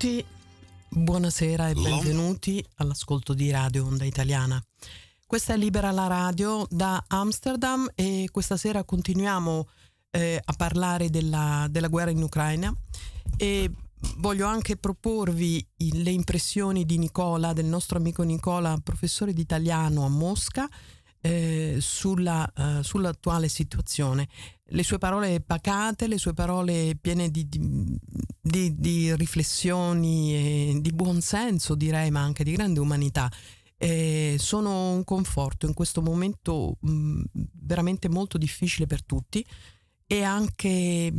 Tutti, buonasera e benvenuti all'ascolto di Radio Onda Italiana. Questa è Libera la Radio da Amsterdam e questa sera continuiamo eh, a parlare della, della, guerra in Ucraina e voglio anche proporvi le impressioni di Nicola, del nostro amico Nicola, professore di italiano a Mosca, eh, sulla, uh, sull'attuale situazione. Le sue parole pacate, le sue parole piene di, di, di, riflessioni e di buonsenso, direi, ma anche di grande umanità. Eh, sono un conforto in questo momento mh, veramente molto difficile per tutti e anche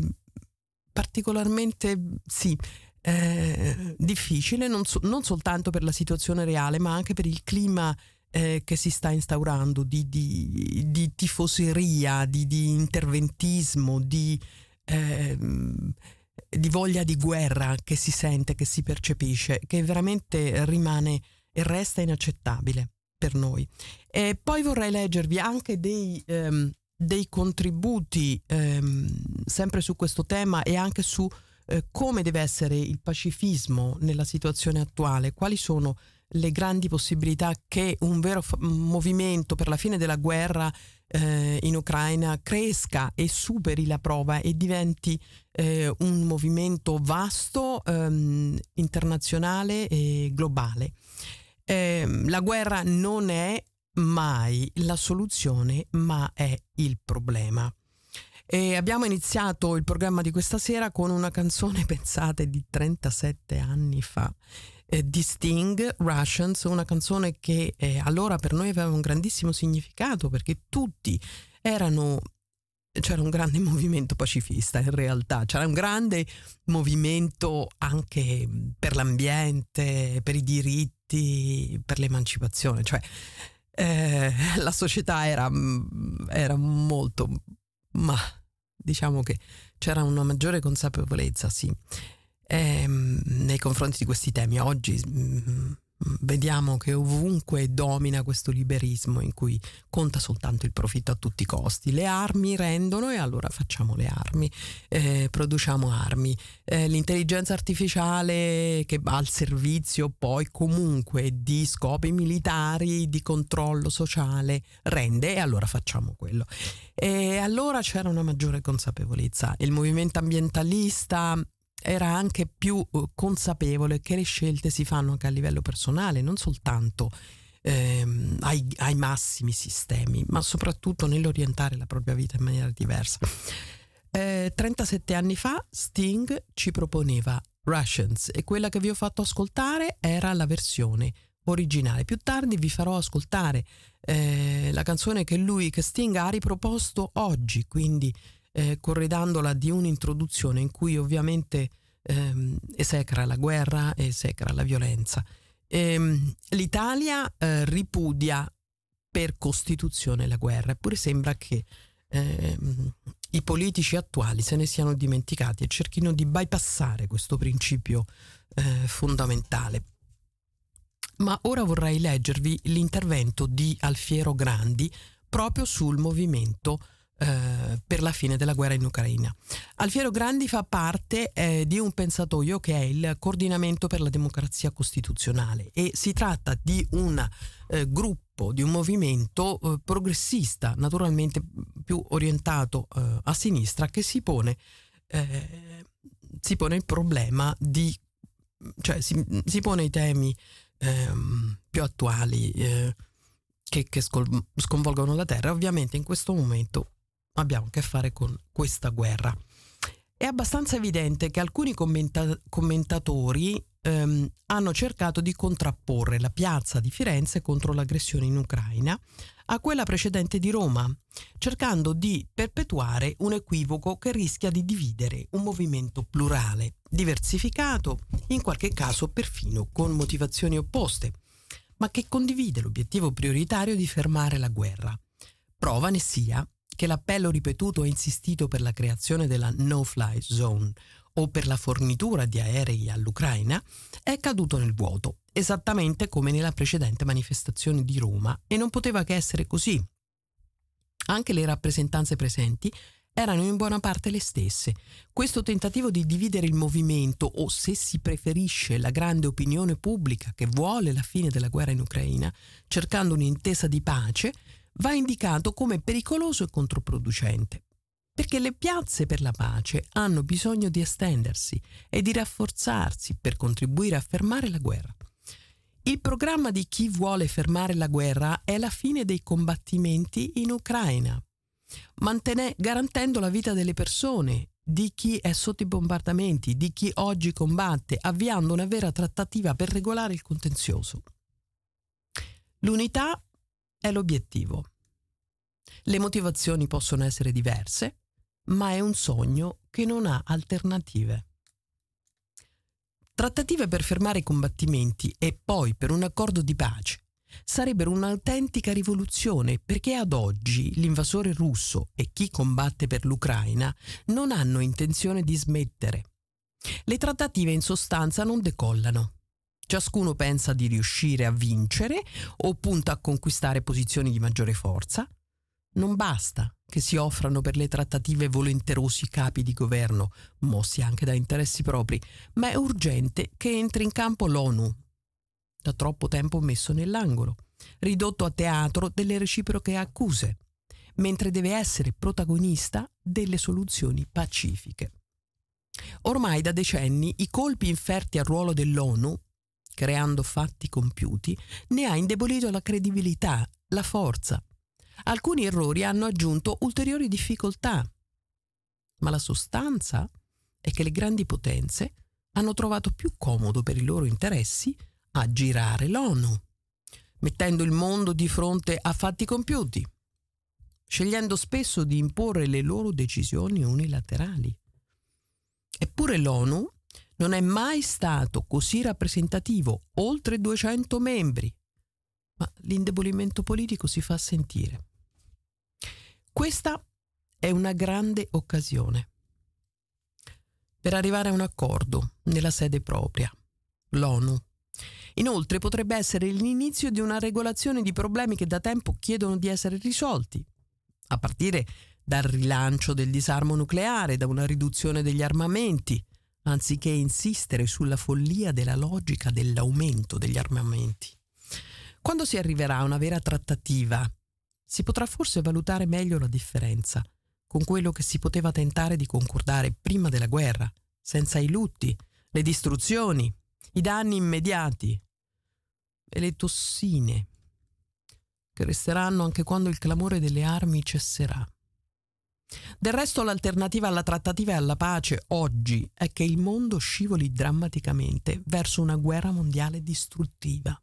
particolarmente, sì, eh, difficile, non, so, non, soltanto per la situazione reale, ma anche per il clima eh, che si sta instaurando di, di, di tifoseria, di, di, interventismo, di, eh, di voglia di guerra che si sente, che si percepisce, che veramente rimane e resta inaccettabile per noi. E poi vorrei leggervi anche dei, ehm, dei contributi ehm, sempre su questo tema e anche su eh, come deve essere il pacifismo nella situazione attuale, quali sono le grandi possibilità che un vero f- movimento per la fine della guerra eh, in Ucraina cresca e superi la prova e diventi eh, un movimento vasto, ehm, internazionale e globale. Eh, la guerra non è mai la soluzione, ma è il problema. E abbiamo iniziato il programma di questa sera con una canzone, pensate, di 37 anni fa eh, di Sting, Russians, una canzone che eh, allora per noi aveva un grandissimo significato perché tutti erano c'era un grande movimento pacifista in realtà, c'era un grande movimento anche per l'ambiente, per i diritti, per l'emancipazione, cioè eh, la società era, era molto, ma diciamo che c'era una maggiore consapevolezza, sì ehm, nei confronti di questi temi. Oggi mh, mm, vediamo che ovunque domina questo liberismo in cui conta soltanto il profitto a tutti i costi. Le armi rendono e allora facciamo le armi, eh, produciamo armi. Eh, l'intelligenza artificiale che va al servizio poi comunque di scopi militari, di controllo sociale, rende e allora facciamo quello. E allora c'era una maggiore consapevolezza. Il movimento ambientalista era anche più eh, consapevole che le scelte si fanno anche a livello personale, non soltanto ehm, ai, ai, massimi sistemi, ma soprattutto nell'orientare la propria vita in maniera diversa. Eh, 37 anni fa Sting ci proponeva Russians e quella che vi ho fatto ascoltare era la versione originale. Più tardi vi farò ascoltare eh, la canzone che lui, che Sting ha riproposto oggi, quindi eh, corredandola di un'introduzione in cui ovviamente ehm, esecra la guerra e esecra la violenza. Ehm, L'Italia eh, ripudia per Costituzione la guerra, eppure sembra che ehm, i politici attuali se ne siano dimenticati e cerchino di bypassare questo principio eh, fondamentale. Ma ora vorrei leggervi l'intervento di Alfiero Grandi proprio sul movimento eh, per la fine della guerra in Ucraina. Alfiero Grandi fa parte eh, di un pensatoio che è il Coordinamento per la Democrazia Costituzionale e si tratta di un eh, gruppo, di un movimento eh, progressista, naturalmente più orientato eh, a sinistra, che si pone, si pone il problema di, cioè si, si pone i temi ehm, più attuali che, che sconvolgono la terra. Ovviamente in questo momento abbiamo a che fare con questa guerra. È abbastanza evidente che alcuni commenta- commentatori ehm, hanno cercato di contrapporre la piazza di Firenze contro l'aggressione in Ucraina a quella precedente di Roma, cercando di perpetuare un equivoco che rischia di dividere un movimento plurale, diversificato, in qualche caso perfino con motivazioni opposte, ma che condivide l'obiettivo prioritario di fermare la guerra. Prova ne sia che l'appello ripetuto e insistito per la creazione della no-fly zone o per la fornitura di aerei all'Ucraina è caduto nel vuoto, esattamente come nella precedente manifestazione di Roma, e non poteva che essere così. Anche le rappresentanze presenti erano in buona parte le stesse. Questo tentativo di dividere il movimento, o se si preferisce la grande opinione pubblica che vuole la fine della guerra in Ucraina, cercando un'intesa di pace, va indicato come pericoloso e controproducente, perché le piazze per la pace hanno bisogno di estendersi e di rafforzarsi per contribuire a fermare la guerra. Il programma di chi vuole fermare la guerra è la fine dei combattimenti in Ucraina, mantene- garantendo la vita delle persone, di chi è sotto i bombardamenti, di chi oggi combatte, avviando una vera trattativa per regolare il contenzioso. L'unità è l'obiettivo. Le motivazioni possono essere diverse, ma è un sogno che non ha alternative. Trattative per fermare i combattimenti e poi per un accordo di pace sarebbero un'autentica rivoluzione perché ad oggi l'invasore russo e chi combatte per l'Ucraina non hanno intenzione di smettere. Le trattative in sostanza non decollano. Ciascuno pensa di riuscire a vincere o punta a conquistare posizioni di maggiore forza. Non basta che si offrano per le trattative volenterosi capi di governo, mossi anche da interessi propri, ma è urgente che entri in campo l'ONU, da troppo tempo messo nell'angolo, ridotto a teatro delle reciproche accuse, mentre deve essere protagonista delle soluzioni pacifiche. Ormai da decenni i colpi inferti al ruolo dell'ONU, creando fatti compiuti, ne ha indebolito la credibilità, la forza Alcuni errori hanno aggiunto ulteriori difficoltà, ma la sostanza è che le grandi potenze hanno trovato più comodo per i loro interessi aggirare l'ONU, mettendo il mondo di fronte a fatti compiuti, scegliendo spesso di imporre le loro decisioni unilaterali. Eppure l'ONU non è mai stato così rappresentativo, oltre 200 membri, ma l'indebolimento politico si fa sentire. Questa è una grande occasione per arrivare a un accordo nella sede propria, l'ONU. Inoltre potrebbe essere l'inizio di una regolazione di problemi che da tempo chiedono di essere risolti, a partire dal rilancio del disarmo nucleare, da una riduzione degli armamenti, anziché insistere sulla follia della logica dell'aumento degli armamenti. Quando si arriverà a una vera trattativa si potrà forse valutare meglio la differenza con quello che si poteva tentare di concordare prima della guerra, senza i lutti, le distruzioni, i danni immediati e le tossine che resteranno anche quando il clamore delle armi cesserà. Del resto l'alternativa alla trattativa e alla pace oggi è che il mondo scivoli drammaticamente verso una guerra mondiale distruttiva.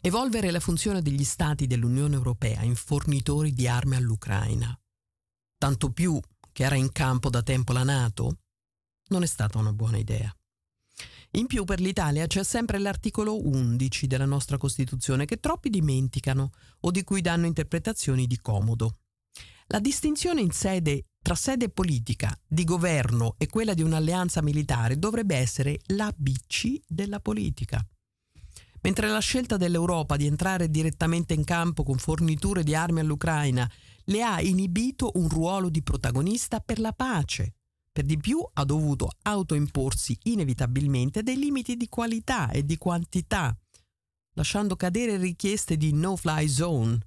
Evolvere la funzione degli Stati dell'Unione Europea in fornitori di armi all'Ucraina, tanto più che era in campo da tempo la Nato, non è stata una buona idea. In più per l'Italia c'è sempre l'articolo 11 della nostra Costituzione che troppi dimenticano o di cui danno interpretazioni di comodo. La distinzione in sede tra sede politica, di governo e quella di un'alleanza militare dovrebbe essere l'ABC della politica mentre la scelta dell'Europa di entrare direttamente in campo con forniture di armi all'Ucraina le ha inibito un ruolo di protagonista per la pace. Per di più ha dovuto autoimporsi inevitabilmente dei limiti di qualità e di quantità, lasciando cadere richieste di no-fly zone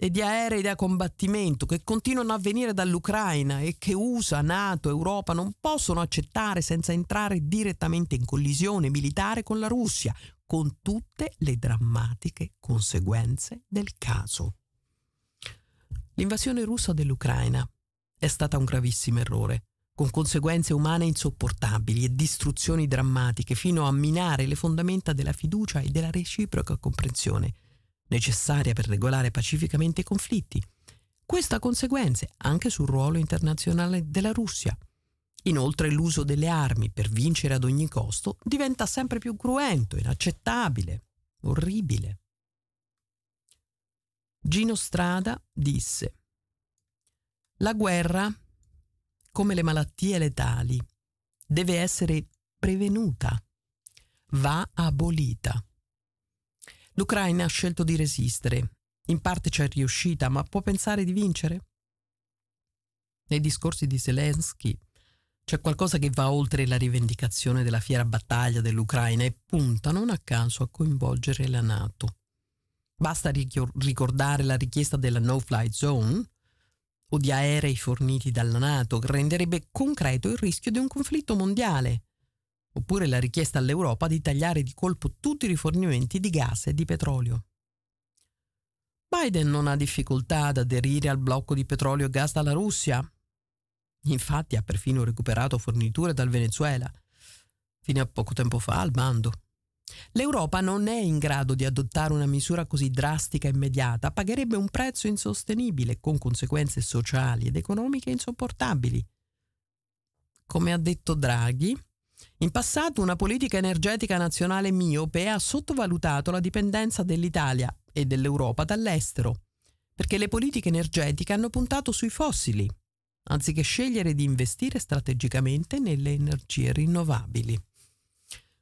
e di aerei da combattimento che continuano a venire dall'Ucraina e che USA, Nato, Europa non possono accettare senza entrare direttamente in collisione militare con la Russia, con tutte le drammatiche conseguenze del caso. L'invasione russa dell'Ucraina è stata un gravissimo errore, con conseguenze umane insopportabili e distruzioni drammatiche fino a minare le fondamenta della fiducia e della reciproca comprensione, necessaria per regolare pacificamente i conflitti. Questo ha conseguenze anche sul ruolo internazionale della Russia, Inoltre l'uso delle armi per vincere ad ogni costo diventa sempre più cruento, inaccettabile, orribile. Gino Strada disse La guerra, come le malattie letali, deve essere prevenuta, va abolita. L'Ucraina ha scelto di resistere, in parte c'è riuscita, ma può pensare di vincere? Nei discorsi di Zelensky c'è qualcosa che va oltre la rivendicazione della fiera battaglia dell'Ucraina e punta non a caso a coinvolgere la Nato. Basta ricordare la richiesta della no-fly zone o di aerei forniti dalla Nato che renderebbe concreto il rischio di un conflitto mondiale. Oppure la richiesta all'Europa di tagliare di colpo tutti i rifornimenti di gas e di petrolio. Biden non ha difficoltà ad aderire al blocco di petrolio e gas dalla Russia. Infatti ha perfino recuperato forniture dal Venezuela, fino a poco tempo fa al bando. L'Europa non è in grado di adottare una misura così drastica e immediata, pagherebbe un prezzo insostenibile con conseguenze sociali ed economiche insopportabili. Come ha detto Draghi, in passato una politica energetica nazionale miope ha sottovalutato la dipendenza dell'Italia e dell'Europa dall'estero, perché le politiche energetiche hanno puntato sui fossili, anziché scegliere di investire strategicamente nelle energie rinnovabili.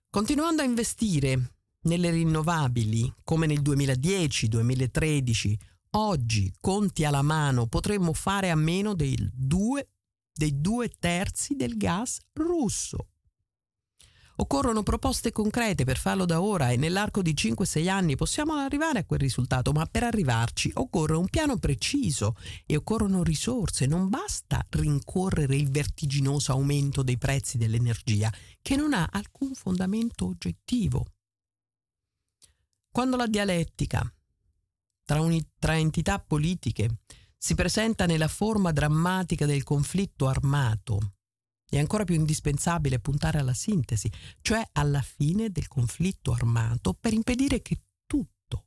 Continuando a investire nelle rinnovabili, come nel 2010-2013, oggi, conti alla mano, potremmo fare a meno due, dei due terzi del gas russo. Occorrono proposte concrete per farlo da ora e nell'arco di 5-6 anni possiamo arrivare a quel risultato, ma per arrivarci occorre un piano preciso e occorrono risorse. Non basta rincorrere il vertiginoso aumento dei prezzi dell'energia che non ha alcun fondamento oggettivo. Quando la dialettica tra, un, tra entità politiche si presenta nella forma drammatica del conflitto armato, è ancora più indispensabile puntare alla sintesi, cioè alla fine del conflitto armato per impedire che tutto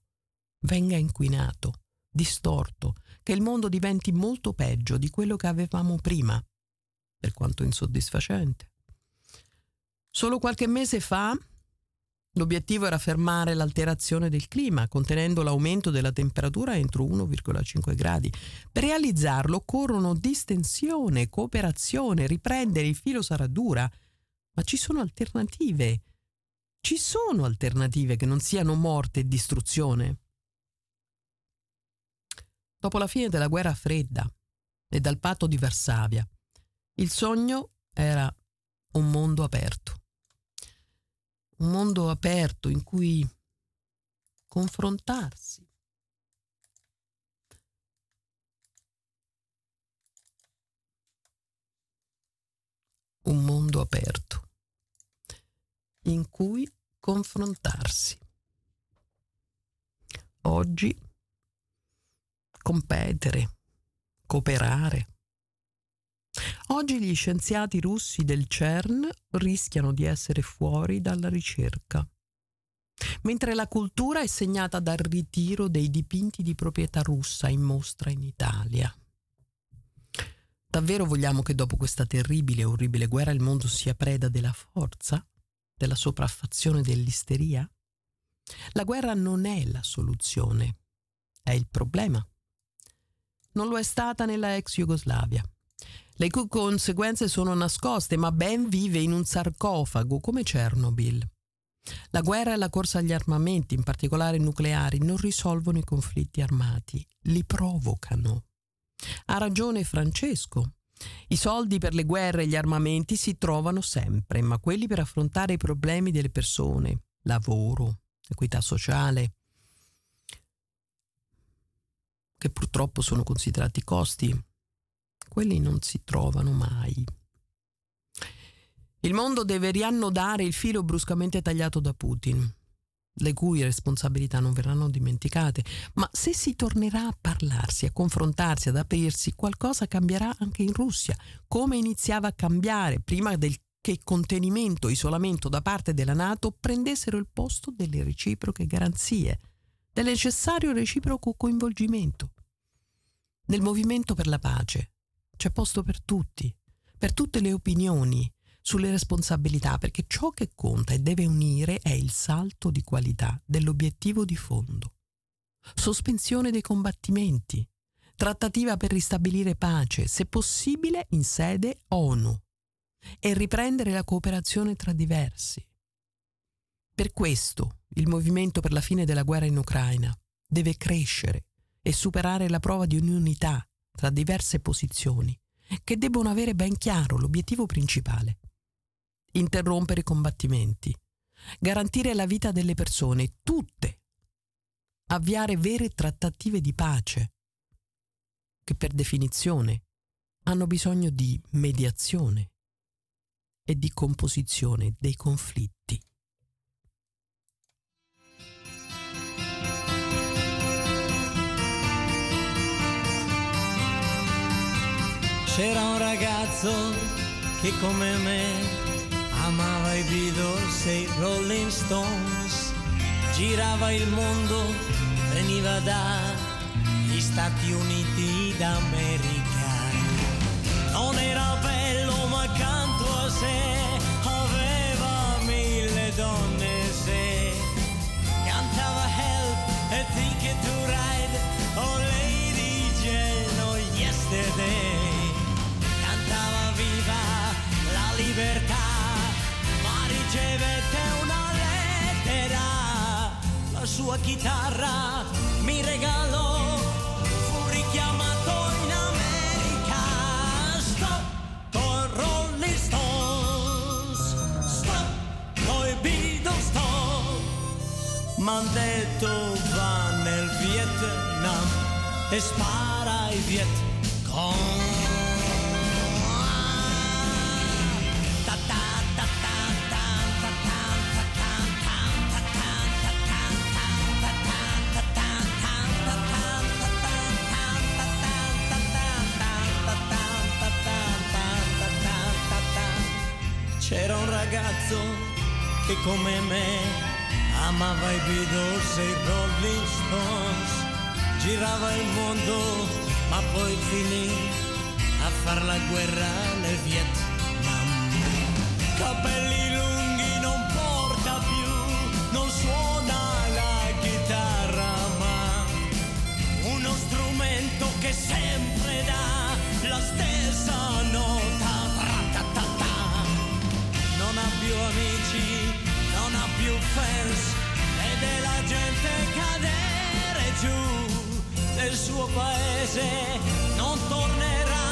venga inquinato, distorto, che il mondo diventi molto peggio di quello che avevamo prima, per quanto insoddisfacente. Solo qualche mese fa l'obiettivo era fermare l'alterazione del clima, contenendo l'aumento della temperatura entro 1,5 gradi. Per realizzarlo occorrono distensione, cooperazione, riprendere il filo sarà dura, ma ci sono alternative. Ci sono alternative che non siano morte e distruzione. Dopo la fine della guerra fredda e dal patto di Varsavia, il sogno era un mondo aperto un mondo aperto in cui confrontarsi. Un mondo aperto in cui confrontarsi. Oggi competere, cooperare, Oggi gli scienziati russi del CERN rischiano di essere fuori dalla ricerca, mentre la cultura è segnata dal ritiro dei dipinti di proprietà russa in mostra in Italia. Davvero vogliamo che dopo questa terribile e orribile guerra il mondo sia preda della forza, della sopraffazione dell'isteria? La guerra non è la soluzione, è il problema. Non lo è stata nella ex Jugoslavia. Le cui conseguenze sono nascoste, ma Ben vive in un sarcofago come Chernobyl. La guerra e la corsa agli armamenti, in particolare nucleari, non risolvono i conflitti armati, li provocano. Ha ragione Francesco. I soldi per le guerre e gli armamenti si trovano sempre, ma quelli per affrontare i problemi delle persone, lavoro, equità sociale, che purtroppo sono considerati costi, quelli non si trovano mai. Il mondo deve riannodare il filo bruscamente tagliato da Putin, le cui responsabilità non verranno dimenticate, ma se si tornerà a parlarsi, a confrontarsi, ad aprirsi, qualcosa cambierà anche in Russia, come iniziava a cambiare prima del che contenimento e isolamento da parte della Nato prendessero il posto delle reciproche garanzie, del necessario reciproco coinvolgimento. Nel movimento per la pace, c'è posto per tutti, per tutte le opinioni, sulle responsabilità, perché ciò che conta e deve unire è il salto di qualità dell'obiettivo di fondo. Sospensione dei combattimenti, trattativa per ristabilire pace, se possibile in sede ONU, e riprendere la cooperazione tra diversi. Per questo il movimento per la fine della guerra in Ucraina deve crescere e superare la prova di un'unità tra diverse posizioni che debbono avere ben chiaro l'obiettivo principale. Interrompere i combattimenti, garantire la vita delle persone, tutte, avviare vere trattative di pace, che per definizione hanno bisogno di mediazione e di composizione dei conflitti. C'era un ragazzo che come me amava i Beatles e i Rolling Stones, girava il mondo, veniva dagli Stati Uniti d'America. Non era bello ma accanto a sé aveva mille donne la sua chitarra mi regalò, fu richiamato in America, stop con Rolling Stones, stop con i Beatles, stop, m'han detto va nel Vietnam e spara ai Vietcong. Ragazzo che come me amava i Beatles e i Rolling Stones, girava il mondo ma poi finì a far la guerra nel Vietnam. Capelli lunghi non porta più, non suona la chitarra ma uno strumento che sempre più amici, non ha più fans, vede la gente cadere giù nel suo paese, non tornerà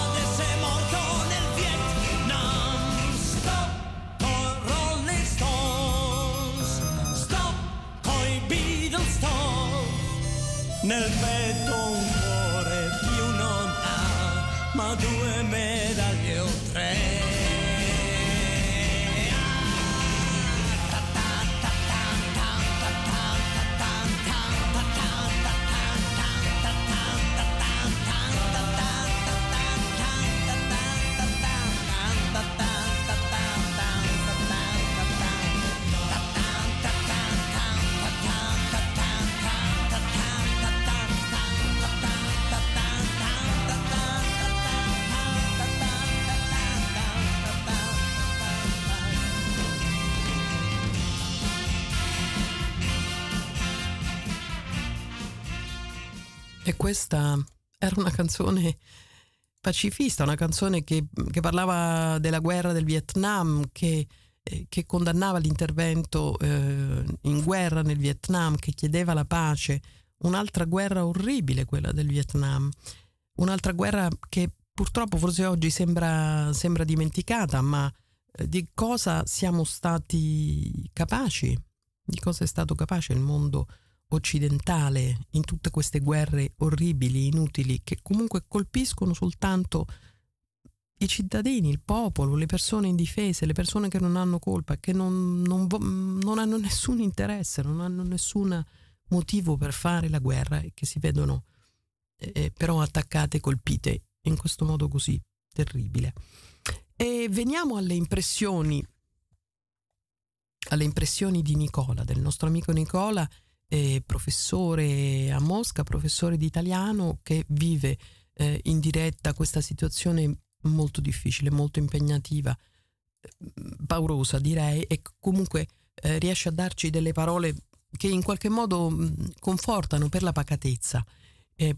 ad essere morto nel Vietnam. Stop con Rolling Stones, stop con i Beatles, stop nel petto un cuore più non ha, ma due medaglie E questa era una canzone pacifista, una canzone che, che parlava della guerra del Vietnam, che, eh, che condannava l'intervento eh, in guerra nel Vietnam, che chiedeva la pace. Un'altra guerra orribile, quella del Vietnam. Un'altra guerra che purtroppo forse oggi sembra, sembra dimenticata, ma eh, di cosa siamo stati capaci, di cosa è stato capace il mondo occidentale in tutte queste guerre orribili, inutili, che comunque colpiscono soltanto i cittadini, il popolo, le persone indifese, le persone che non hanno colpa, che non, non, non hanno nessun interesse, non hanno nessun motivo per fare la guerra e che si vedono eh, però attaccate, colpite in questo modo così terribile. E veniamo alle impressioni, alle impressioni di Nicola, del nostro amico Nicola, eh, professore a Mosca, professore di italiano che vive eh, in diretta questa situazione molto difficile, molto impegnativa, mm, paurosa direi, e comunque eh, riesce a darci delle parole che in qualche modo mh, mm, confortano per la pacatezza,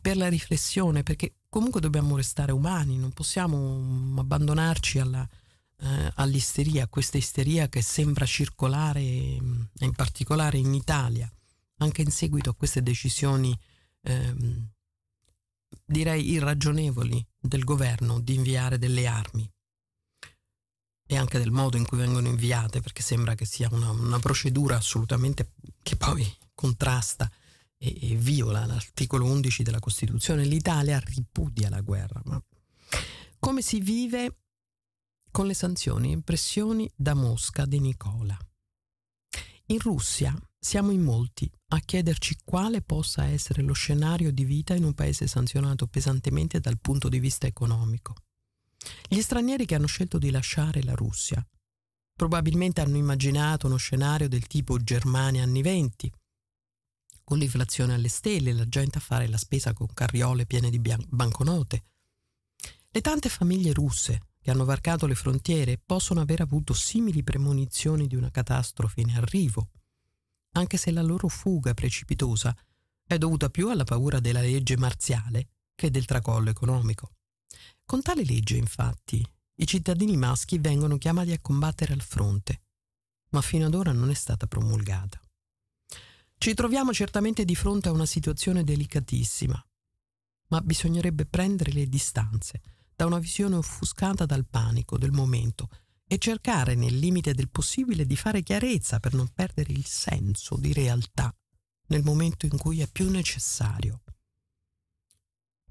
per la riflessione, perché comunque dobbiamo restare umani, non possiamo mh, mm, abbandonarci alla, eh, all'isteria, questa isteria che sembra circolare in particolare in Italia anche in seguito a queste decisioni ehm, direi irragionevoli del governo di inviare delle armi e anche del modo in cui vengono inviate, perché sembra che sia una, una procedura assolutamente che poi contrasta e, e, viola l'articolo 11 della Costituzione. L'Italia ripudia la guerra, ma come si vive con le sanzioni e impressioni da Mosca di Nicola. In Russia siamo in molti a chiederci quale possa essere lo scenario di vita in un paese sanzionato pesantemente dal punto di vista economico. Gli stranieri che hanno scelto di lasciare la Russia probabilmente hanno immaginato uno scenario del tipo Germania anni venti, con l'inflazione alle stelle, la gente a fare la spesa con carriole piene di bian- banconote. Le tante famiglie russe che hanno varcato le frontiere possono aver avuto simili premonizioni di una catastrofe in arrivo, anche se la loro fuga precipitosa è dovuta più alla paura della legge marziale che del tracollo economico. Con tale legge, infatti, i cittadini maschi vengono chiamati a combattere al fronte, ma fino ad ora non è stata promulgata. Ci troviamo certamente di fronte a una situazione delicatissima, ma bisognerebbe prendere le distanze da una visione offuscata dal panico del momento e cercare nel limite del possibile di fare chiarezza per non perdere il senso di realtà nel momento in cui è più necessario.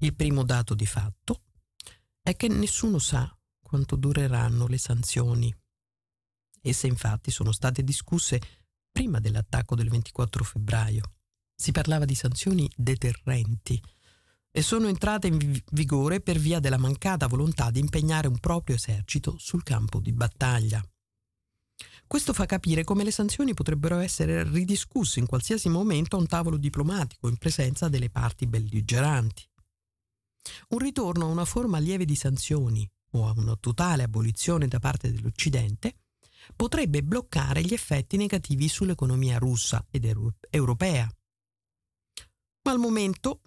Il primo dato di fatto è che nessuno sa quanto dureranno le sanzioni. Esse infatti sono state discusse prima dell'attacco del 24 febbraio. Si parlava di sanzioni deterrenti e sono entrate in vigore per via della mancata volontà di impegnare un proprio esercito sul campo di battaglia. Questo fa capire come le sanzioni potrebbero essere ridiscusse in qualsiasi momento a un tavolo diplomatico in presenza delle parti belligeranti. Un ritorno a una forma lieve di sanzioni o a una totale abolizione da parte dell'Occidente potrebbe bloccare gli effetti negativi sull'economia russa ed europea. Ma al momento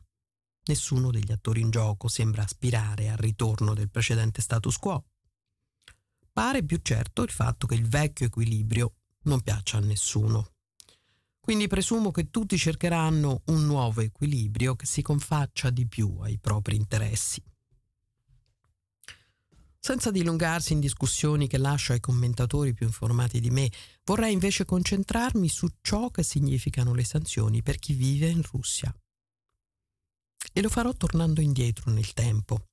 Nessuno degli attori in gioco sembra aspirare al ritorno del precedente status quo. Pare più certo il fatto che il vecchio equilibrio non piaccia a nessuno. Quindi presumo che tutti cercheranno un nuovo equilibrio che si confaccia di più ai propri interessi. Senza dilungarsi in discussioni che lascio ai commentatori più informati di me, vorrei invece concentrarmi su ciò che significano le sanzioni per chi vive in Russia e lo farò tornando indietro nel tempo,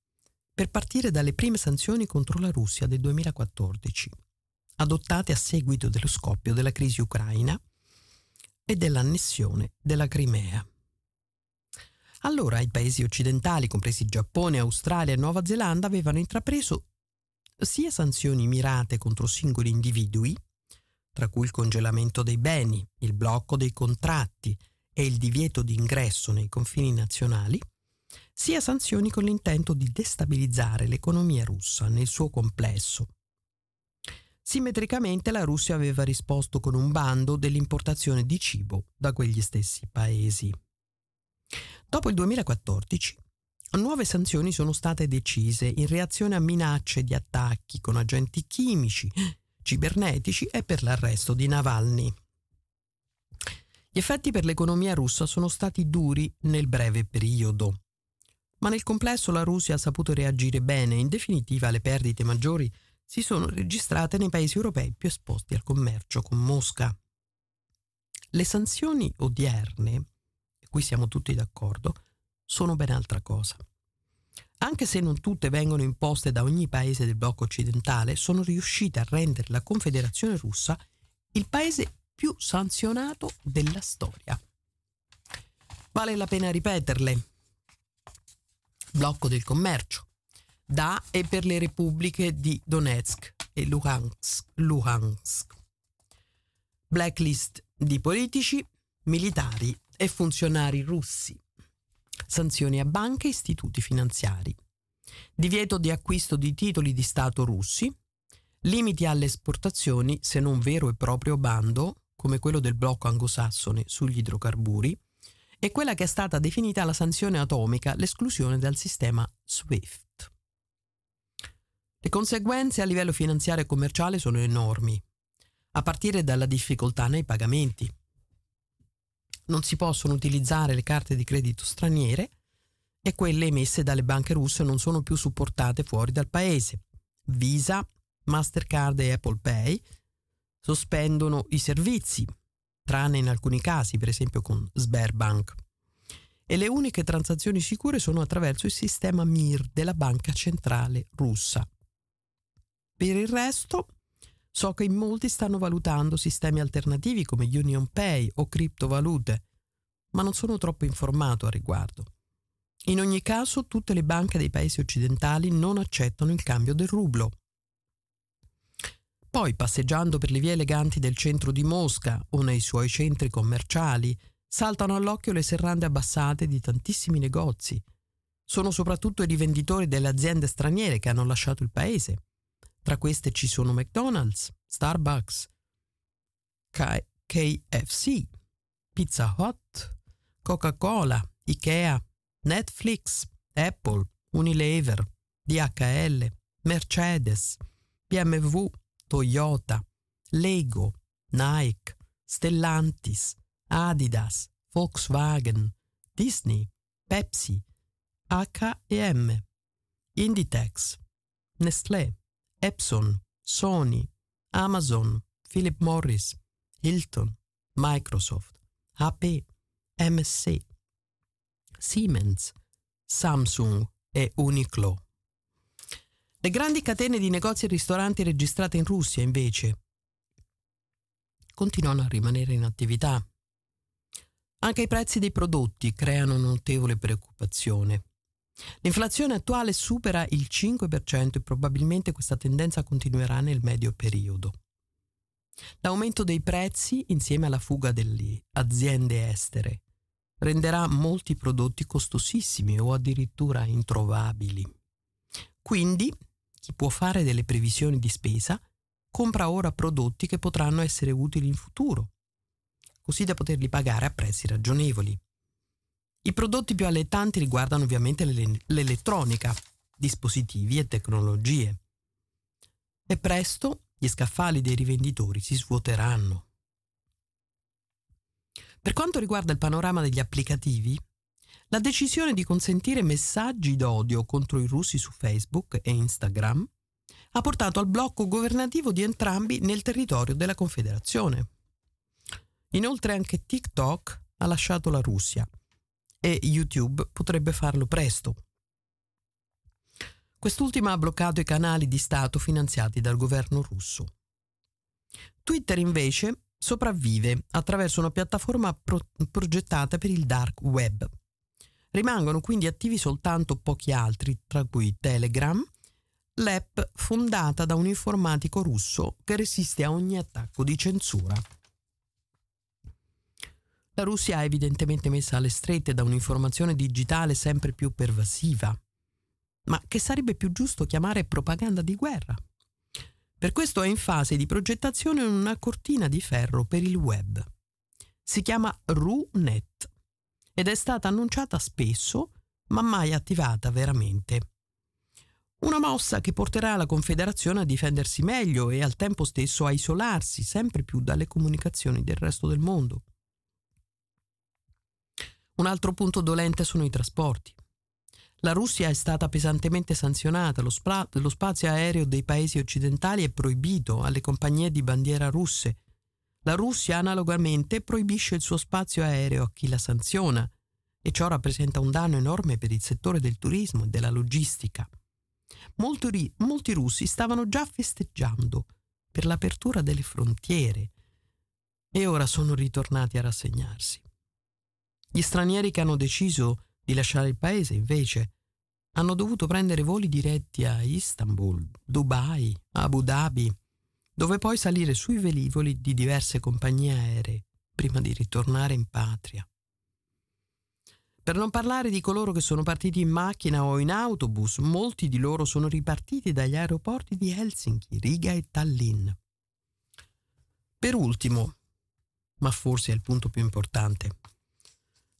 per partire dalle prime sanzioni contro la Russia del 2014, adottate a seguito dello scoppio della crisi ucraina e dell'annessione della Crimea. Allora i paesi occidentali, compresi Giappone, Australia e Nuova Zelanda, avevano intrapreso sia sanzioni mirate contro singoli individui, tra cui il congelamento dei beni, il blocco dei contratti e il divieto di ingresso nei confini nazionali, sia sanzioni con l'intento di destabilizzare l'economia russa nel suo complesso. Simmetricamente la Russia aveva risposto con un bando dell'importazione di cibo da quegli stessi paesi. Dopo il 2014, nuove sanzioni sono state decise in reazione a minacce di attacchi con agenti chimici, cibernetici e per l'arresto di Navalny. Gli effetti per l'economia russa sono stati duri nel breve periodo ma nel complesso la Russia ha saputo reagire bene e in definitiva le perdite maggiori si sono registrate nei paesi europei più esposti al commercio con Mosca. Le sanzioni odierne, e qui siamo tutti d'accordo, sono ben altra cosa. Anche se non tutte vengono imposte da ogni paese del blocco occidentale, sono riuscite a rendere la Confederazione russa il paese più sanzionato della storia. Vale la pena ripeterle, blocco del commercio, da e per le repubbliche di Donetsk e Luhansk. Luhansk. Blacklist di politici, militari e funzionari russi. Sanzioni a banche e istituti finanziari. Divieto di acquisto di titoli di Stato russi. Limiti alle esportazioni se non vero e proprio bando, come quello del blocco anglosassone sugli idrocarburi, è quella che è stata definita la sanzione atomica, l'esclusione dal sistema SWIFT. Le conseguenze a livello finanziario e commerciale sono enormi, a partire dalla difficoltà nei pagamenti. Non si possono utilizzare le carte di credito straniere e quelle emesse dalle banche russe non sono più supportate fuori dal paese. Visa, Mastercard e Apple Pay sospendono i servizi, tranne in alcuni casi, per esempio con Sberbank. E le uniche transazioni sicure sono attraverso il sistema MIR della Banca Centrale russa. Per il resto, so che in molti stanno valutando sistemi alternativi come Union Pay o criptovalute, ma non sono troppo informato a riguardo. In ogni caso, tutte le banche dei paesi occidentali non accettano il cambio del rublo. Poi, passeggiando per le vie eleganti del centro di Mosca o nei suoi centri commerciali, saltano all'occhio le serrande abbassate di tantissimi negozi. Sono soprattutto i rivenditori delle aziende straniere che hanno lasciato il paese. Tra queste ci sono McDonald's, Starbucks, KFC, Pizza Hut, Coca-Cola, Ikea, Netflix, Apple, Unilever, DHL, Mercedes, BMW, Toyota, Lego, Nike, Stellantis, Adidas, Volkswagen, Disney, Pepsi, H&M, Inditex, Nestlé, Epson, Sony, Amazon, Philip Morris, Hilton, Microsoft, HP, MSC, Siemens, Samsung e Uniqlo. Le grandi catene di negozi e ristoranti registrate in Russia, invece, continuano a rimanere in attività. Anche i prezzi dei prodotti creano notevole preoccupazione. L'inflazione attuale supera il 5% e probabilmente questa tendenza continuerà nel medio periodo. L'aumento dei prezzi, insieme alla fuga delle aziende estere, renderà molti prodotti costosissimi o addirittura introvabili. Quindi, chi può fare delle previsioni di spesa compra ora prodotti che potranno essere utili in futuro, così da poterli pagare a prezzi ragionevoli. I prodotti più allettanti riguardano ovviamente l'elettronica, dispositivi e tecnologie. E presto gli scaffali dei rivenditori si svuoteranno. Per quanto riguarda il panorama degli applicativi, la decisione di consentire messaggi d'odio contro i russi su Facebook e Instagram ha portato al blocco governativo di entrambi nel territorio della Confederazione. Inoltre anche TikTok ha lasciato la Russia e YouTube potrebbe farlo presto. Quest'ultima ha bloccato i canali di Stato finanziati dal governo russo. Twitter invece sopravvive attraverso una piattaforma pro- progettata per il dark web. Rimangono quindi attivi soltanto pochi altri, tra cui Telegram, l'app fondata da un informatico russo che resiste a ogni attacco di censura. La Russia è evidentemente messa alle strette da un'informazione digitale sempre più pervasiva, ma che sarebbe più giusto chiamare propaganda di guerra. Per questo è in fase di progettazione una cortina di ferro per il web. Si chiama RuNet ed è stata annunciata spesso, ma mai attivata veramente. Una mossa che porterà la Confederazione a difendersi meglio e al tempo stesso a isolarsi sempre più dalle comunicazioni del resto del mondo. Un altro punto dolente sono i trasporti. La Russia è stata pesantemente sanzionata, lo, spra- lo spazio aereo dei paesi occidentali è proibito alle compagnie di bandiera russe. La Russia analogamente proibisce il suo spazio aereo a chi la sanziona e ciò rappresenta un danno enorme per il settore del turismo e della logistica. Molti, molti russi stavano già festeggiando per l'apertura delle frontiere e ora sono ritornati a rassegnarsi. Gli stranieri che hanno deciso di lasciare il paese, invece, hanno dovuto prendere voli diretti a Istanbul, Dubai, Abu Dhabi, dove poi salire sui velivoli di diverse compagnie aeree prima di ritornare in patria. Per non parlare di coloro che sono partiti in macchina o in autobus, molti di loro sono ripartiti dagli aeroporti di Helsinki, Riga e Tallinn. Per ultimo, ma forse è il punto più importante,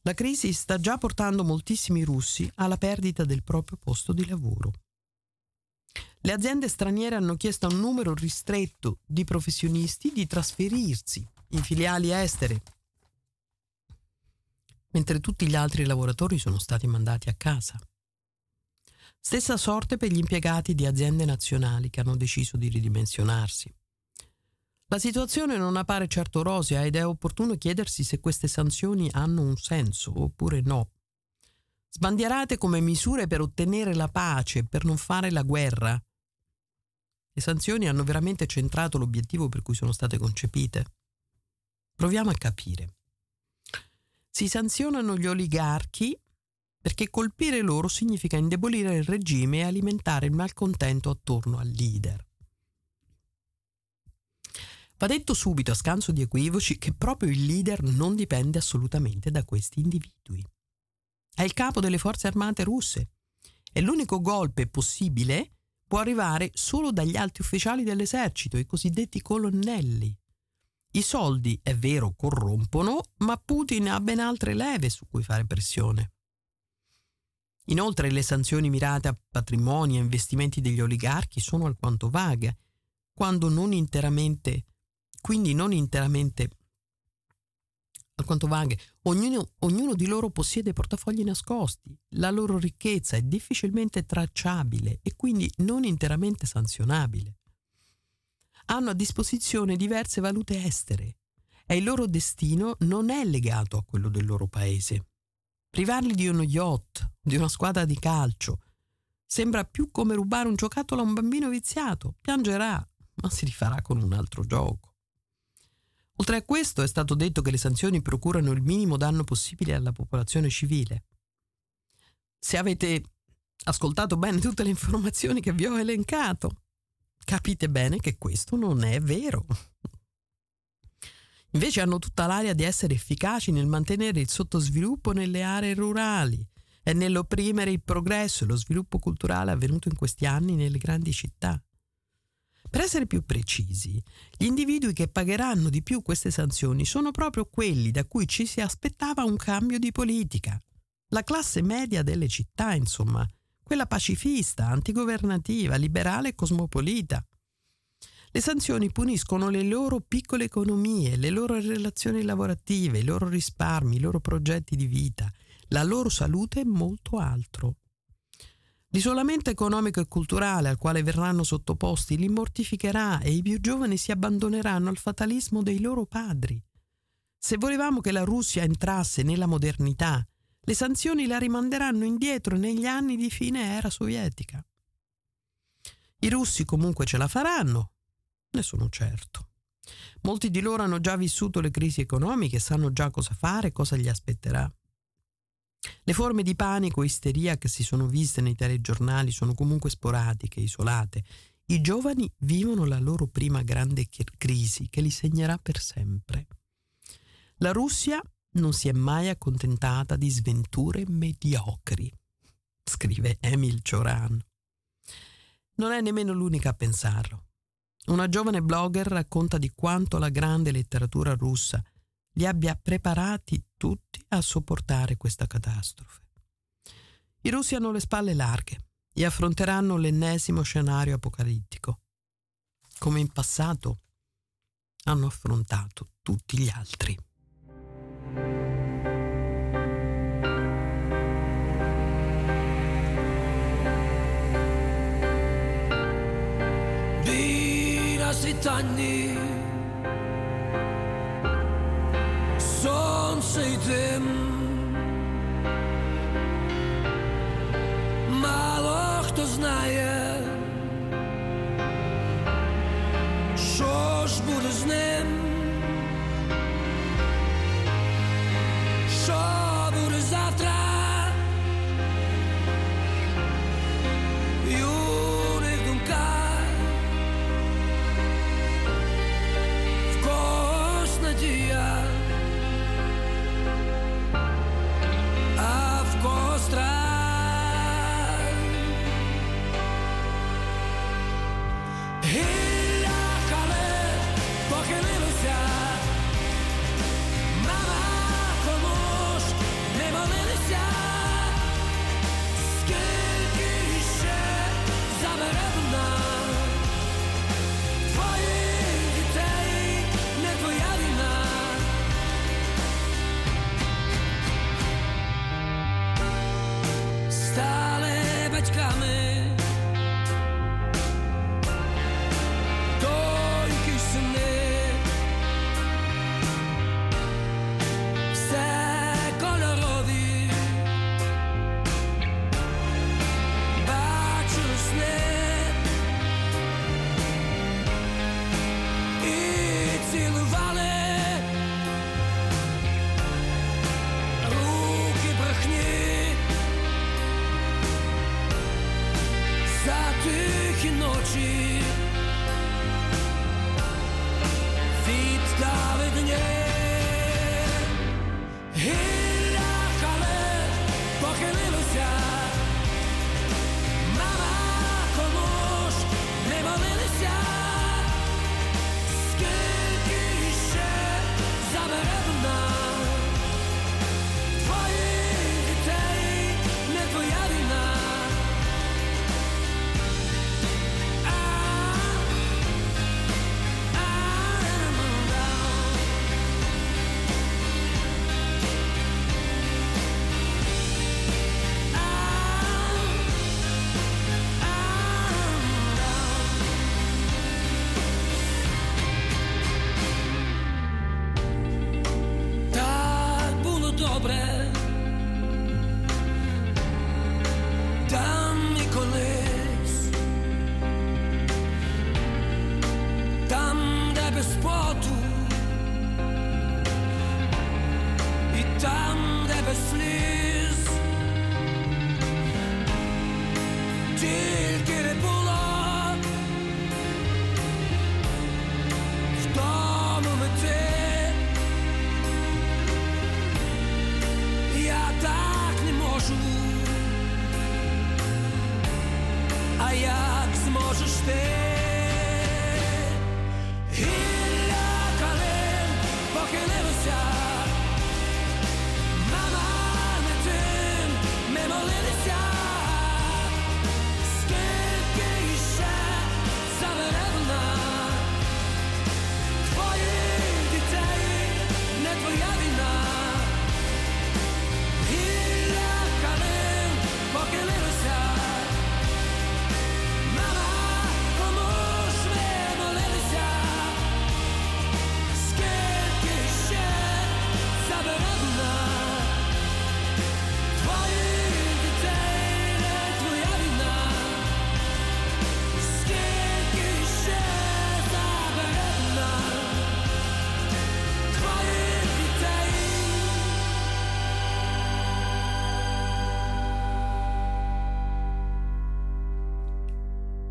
la crisi sta già portando moltissimi russi alla perdita del proprio posto di lavoro. Le aziende straniere hanno chiesto a un numero ristretto di professionisti di trasferirsi in filiali estere, mentre tutti gli altri lavoratori sono stati mandati a casa. Stessa sorte per gli impiegati di aziende nazionali che hanno deciso di ridimensionarsi. La situazione non appare certo rosea ed è opportuno chiedersi se queste sanzioni hanno un senso oppure no. Sbandierate come misure per ottenere la pace, per non fare la guerra. Le sanzioni hanno veramente centrato l'obiettivo per cui sono state concepite? Proviamo a capire. Si sanzionano gli oligarchi perché colpire loro significa indebolire il regime e alimentare il malcontento attorno al leader. Va detto subito, a scanso di equivoci, che proprio il leader non dipende assolutamente da questi individui. È il capo delle forze armate russe e l'unico golpe possibile può arrivare solo dagli alti ufficiali dell'esercito, i cosiddetti colonnelli. I soldi, è vero, corrompono, ma Putin ha ben altre leve su cui fare pressione. Inoltre le sanzioni mirate a patrimoni e investimenti degli oligarchi sono alquanto vaghe, quando non interamente, quindi non interamente alquanto vaghe, ognuno, ognuno di loro possiede portafogli nascosti, la loro ricchezza è difficilmente tracciabile e quindi non interamente sanzionabile. Hanno a disposizione diverse valute estere e il loro destino non è legato a quello del loro paese. Privarli di uno yacht, di una squadra di calcio, sembra più come rubare un giocattolo a un bambino viziato. Piangerà, ma si rifarà con un altro gioco. Oltre a questo è stato detto che le sanzioni procurano il minimo danno possibile alla popolazione civile. Se avete ascoltato bene tutte le informazioni che vi ho elencato, capite bene che questo non è vero. Invece hanno tutta l'aria di essere efficaci nel mantenere il sottosviluppo nelle aree rurali e nell'opprimere il progresso e lo sviluppo culturale avvenuto in questi anni nelle grandi città. Per essere più precisi, gli individui che pagheranno di più queste sanzioni sono proprio quelli da cui ci si aspettava un cambio di politica. La classe media delle città, insomma, quella pacifista, antigovernativa, liberale e cosmopolita. Le sanzioni puniscono le loro piccole economie, le loro relazioni lavorative, i loro risparmi, i loro progetti di vita, la loro salute e molto altro. L'isolamento economico e culturale al quale verranno sottoposti li mortificherà e i più giovani si abbandoneranno al fatalismo dei loro padri. Se volevamo che la Russia entrasse nella modernità, le sanzioni la rimanderanno indietro negli anni di fine era sovietica. I russi comunque ce la faranno, ne sono certo. Molti di loro hanno già vissuto le crisi economiche, sanno già cosa fare, cosa gli aspetterà. Le forme di panico e isteria che si sono viste nei telegiornali sono comunque sporadiche, isolate. I giovani vivono la loro prima grande crisi che li segnerà per sempre. La Russia non si è mai accontentata di sventure mediocri, scrive Emil Cioran. Non è nemmeno l'unica a pensarlo. Una giovane blogger racconta di quanto la grande letteratura russa li abbia preparati tutti a sopportare questa catastrofe. I russi hanno le spalle larghe e affronteranno l'ennesimo scenario apocalittico. Come in passato hanno affrontato tutti gli altri. Bine сонце йти. мало хто знає, що ж буде з ним, що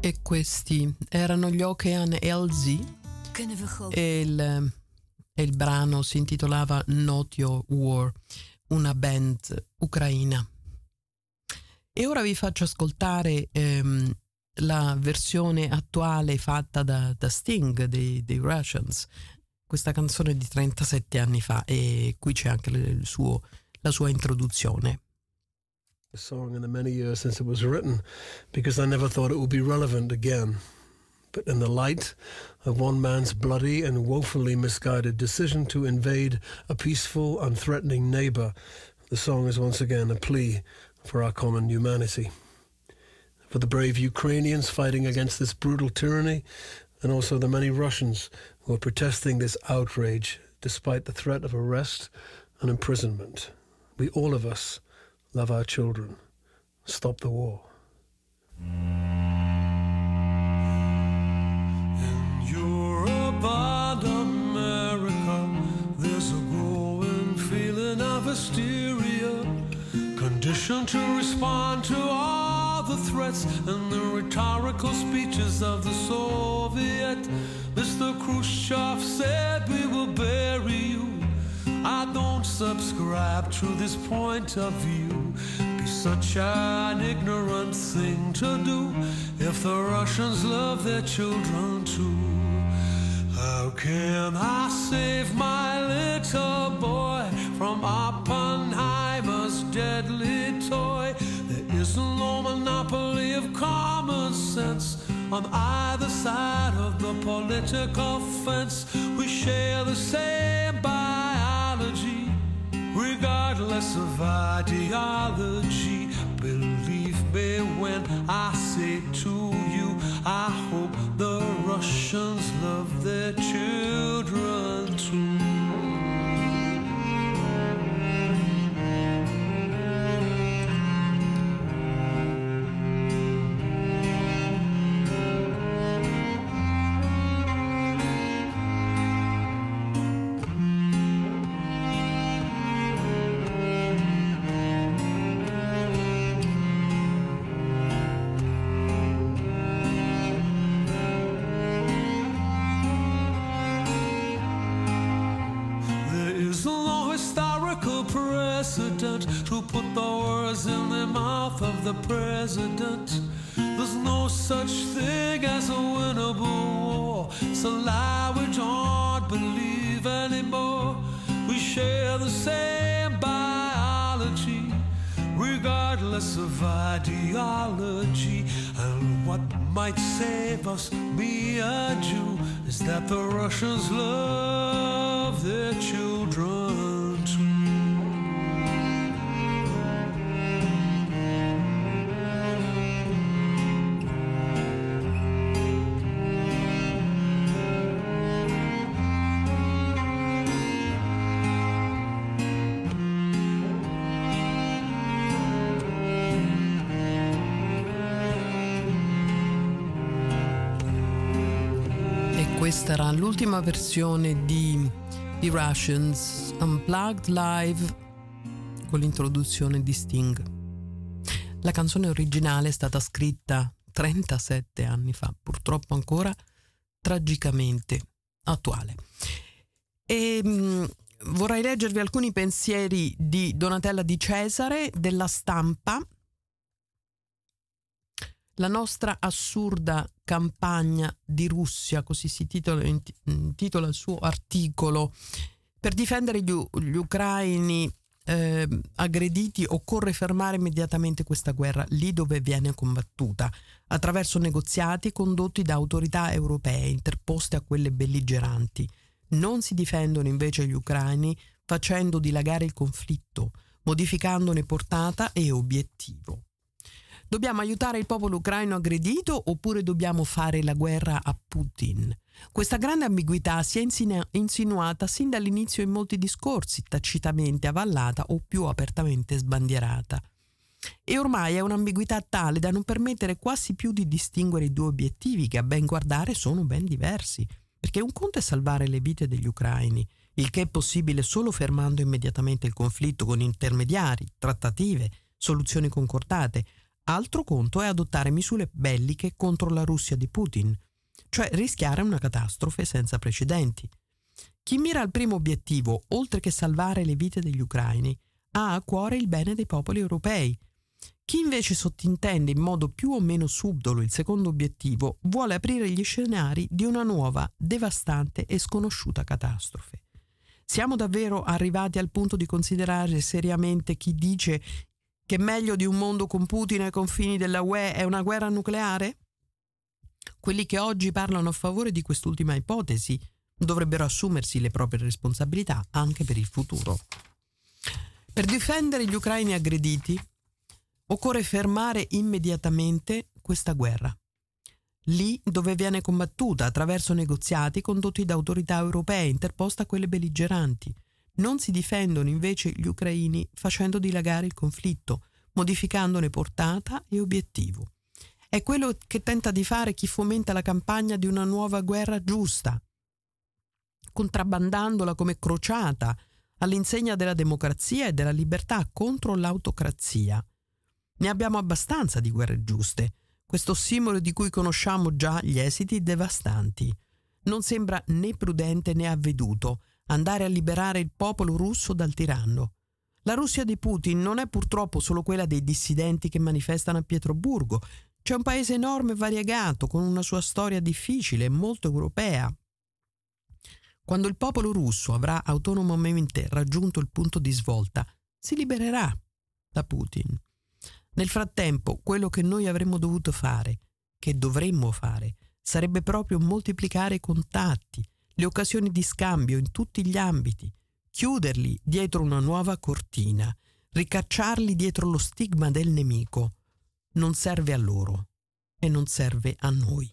E questi erano gli Okean LZ e il, il brano si intitolava Not Your War, una band ucraina. E ora vi faccio ascoltare ehm, la versione attuale fatta da, da Sting dei, dei Russians, questa canzone di 37 anni fa e qui c'è anche suo- la sua introduzione. The song in the many years since it was written because I never thought it would be relevant again. But in the light of one man's bloody and woefully misguided decision to invade a peaceful, unthreatening neighbor, the song is once again a plea for our common humanity. For the brave Ukrainians fighting against this brutal tyranny, and also the many Russians who are protesting this outrage despite the threat of arrest and imprisonment. We, all of us, love our children. Stop the war. In Europe and America, there's a growing feeling of hysteria, conditioned to respond to all the threats and the rhetorical speeches of the Soviet. Mr. Khrushchev said, We will bury you. I don't subscribe to this point of view. Be such an ignorant thing to do if the Russians love their children too. How can I save my little boy from Oppenheimer's deadly toy? There is no monopoly of common sense on either side of the political fence. We share the same regardless of ideology. Believe me when I say to you, I hope the Russians love their children too. To put the words in the mouth of the president. There's no such thing as a winnable war. It's a lie we don't believe anymore. We share the same biology, regardless of ideology. And what might save us, me and you, is that the Russians love their children Era l'ultima versione di The Russians Unplugged Live con l'introduzione di Sting. La canzone originale è stata scritta 37 anni fa, purtroppo ancora tragicamente attuale. E mh, mm, vorrei leggervi alcuni pensieri di Donatella di Cesare della stampa la nostra assurda campagna di Russia, così si titola, intitola il suo articolo, per difendere gli, gli ucraini eh, aggrediti occorre fermare immediatamente questa guerra lì dove viene combattuta, attraverso negoziati condotti da autorità europee interposte a quelle belligeranti. Non si difendono invece gli ucraini facendo dilagare il conflitto, modificandone portata e obiettivo. Dobbiamo aiutare il popolo ucraino aggredito oppure dobbiamo fare la guerra a Putin? Questa grande ambiguità si è insinuata sin dall'inizio in molti discorsi, tacitamente avallata o più apertamente sbandierata. E ormai è un'ambiguità tale da non permettere quasi più di distinguere i due obiettivi che a ben guardare sono ben diversi, perché un conto è salvare le vite degli ucraini, il che è possibile solo fermando immediatamente il conflitto con intermediari, trattative, soluzioni concordate, Altro conto è adottare misure belliche contro la Russia di Putin, cioè rischiare una catastrofe senza precedenti. Chi mira al primo obiettivo, oltre che salvare le vite degli ucraini, ha a cuore il bene dei popoli europei. Chi invece sottintende in modo più o meno subdolo il secondo obiettivo vuole aprire gli scenari di una nuova, devastante e sconosciuta catastrofe. Siamo davvero arrivati al punto di considerare seriamente chi dice che meglio di un mondo con Putin ai confini della UE è una guerra nucleare? Quelli che oggi parlano a favore di quest'ultima ipotesi dovrebbero assumersi le proprie responsabilità anche per il futuro. Per difendere gli ucraini aggrediti occorre fermare immediatamente questa guerra. Lì dove viene combattuta attraverso negoziati condotti da autorità europee interposte a quelle belligeranti, non si difendono invece gli ucraini facendo dilagare il conflitto, modificandone portata e obiettivo. È quello che tenta di fare chi fomenta la campagna di una nuova guerra giusta, contrabbandandola come crociata all'insegna della democrazia e della libertà contro l'autocrazia. Ne abbiamo abbastanza di guerre giuste, questo simbolo di cui conosciamo già gli esiti devastanti. Non sembra né prudente né avveduto, andare a liberare il popolo russo dal tiranno. La Russia di Putin non è purtroppo solo quella dei dissidenti che manifestano a Pietroburgo. C'è un paese enorme e variegato, con una sua storia difficile e molto europea. Quando il popolo russo avrà autonomamente raggiunto il punto di svolta, si libererà da Putin. Nel frattempo, quello che noi avremmo dovuto fare, che dovremmo fare, sarebbe proprio moltiplicare i contatti, le occasioni di scambio in tutti gli ambiti, chiuderli dietro una nuova cortina, ricacciarli dietro lo stigma del nemico. Non serve a loro e non serve a noi.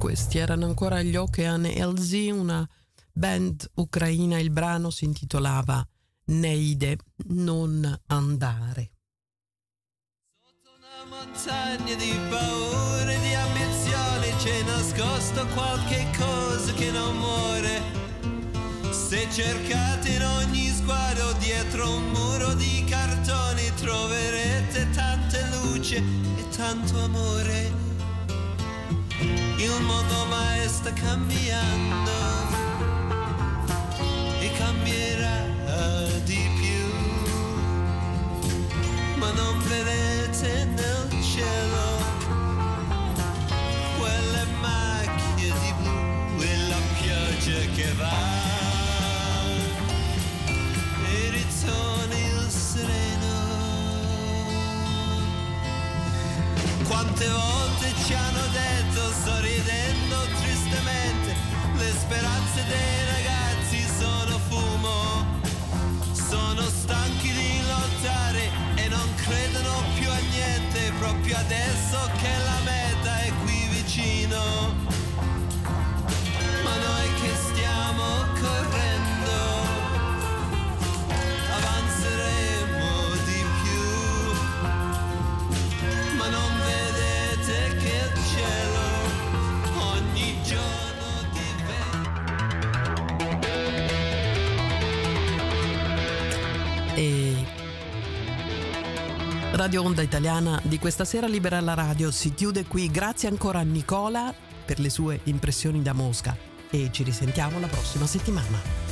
Questi erano ancora gli Okean LZ, una band ucraina. Il brano si intitolava Neide, non andare. Sotto una montagna di paure, di ambizioni, c'è nascosto qualche cosa che non muore. Se cercate in ogni sguardo dietro un muro di cartoni troverete tante luce e tanto amore il mondo mai sta cambiando. E cambierà di più, ma non vedete nel cielo. Quelle macchie di blu e la pioggia che va. E ritorna il sereno. Quante volte ci hanno speranze dei Radio Onda Italiana di questa sera Libera la Radio si chiude qui. Grazie ancora a Nicola per le sue impressioni da Mosca e ci risentiamo la prossima settimana.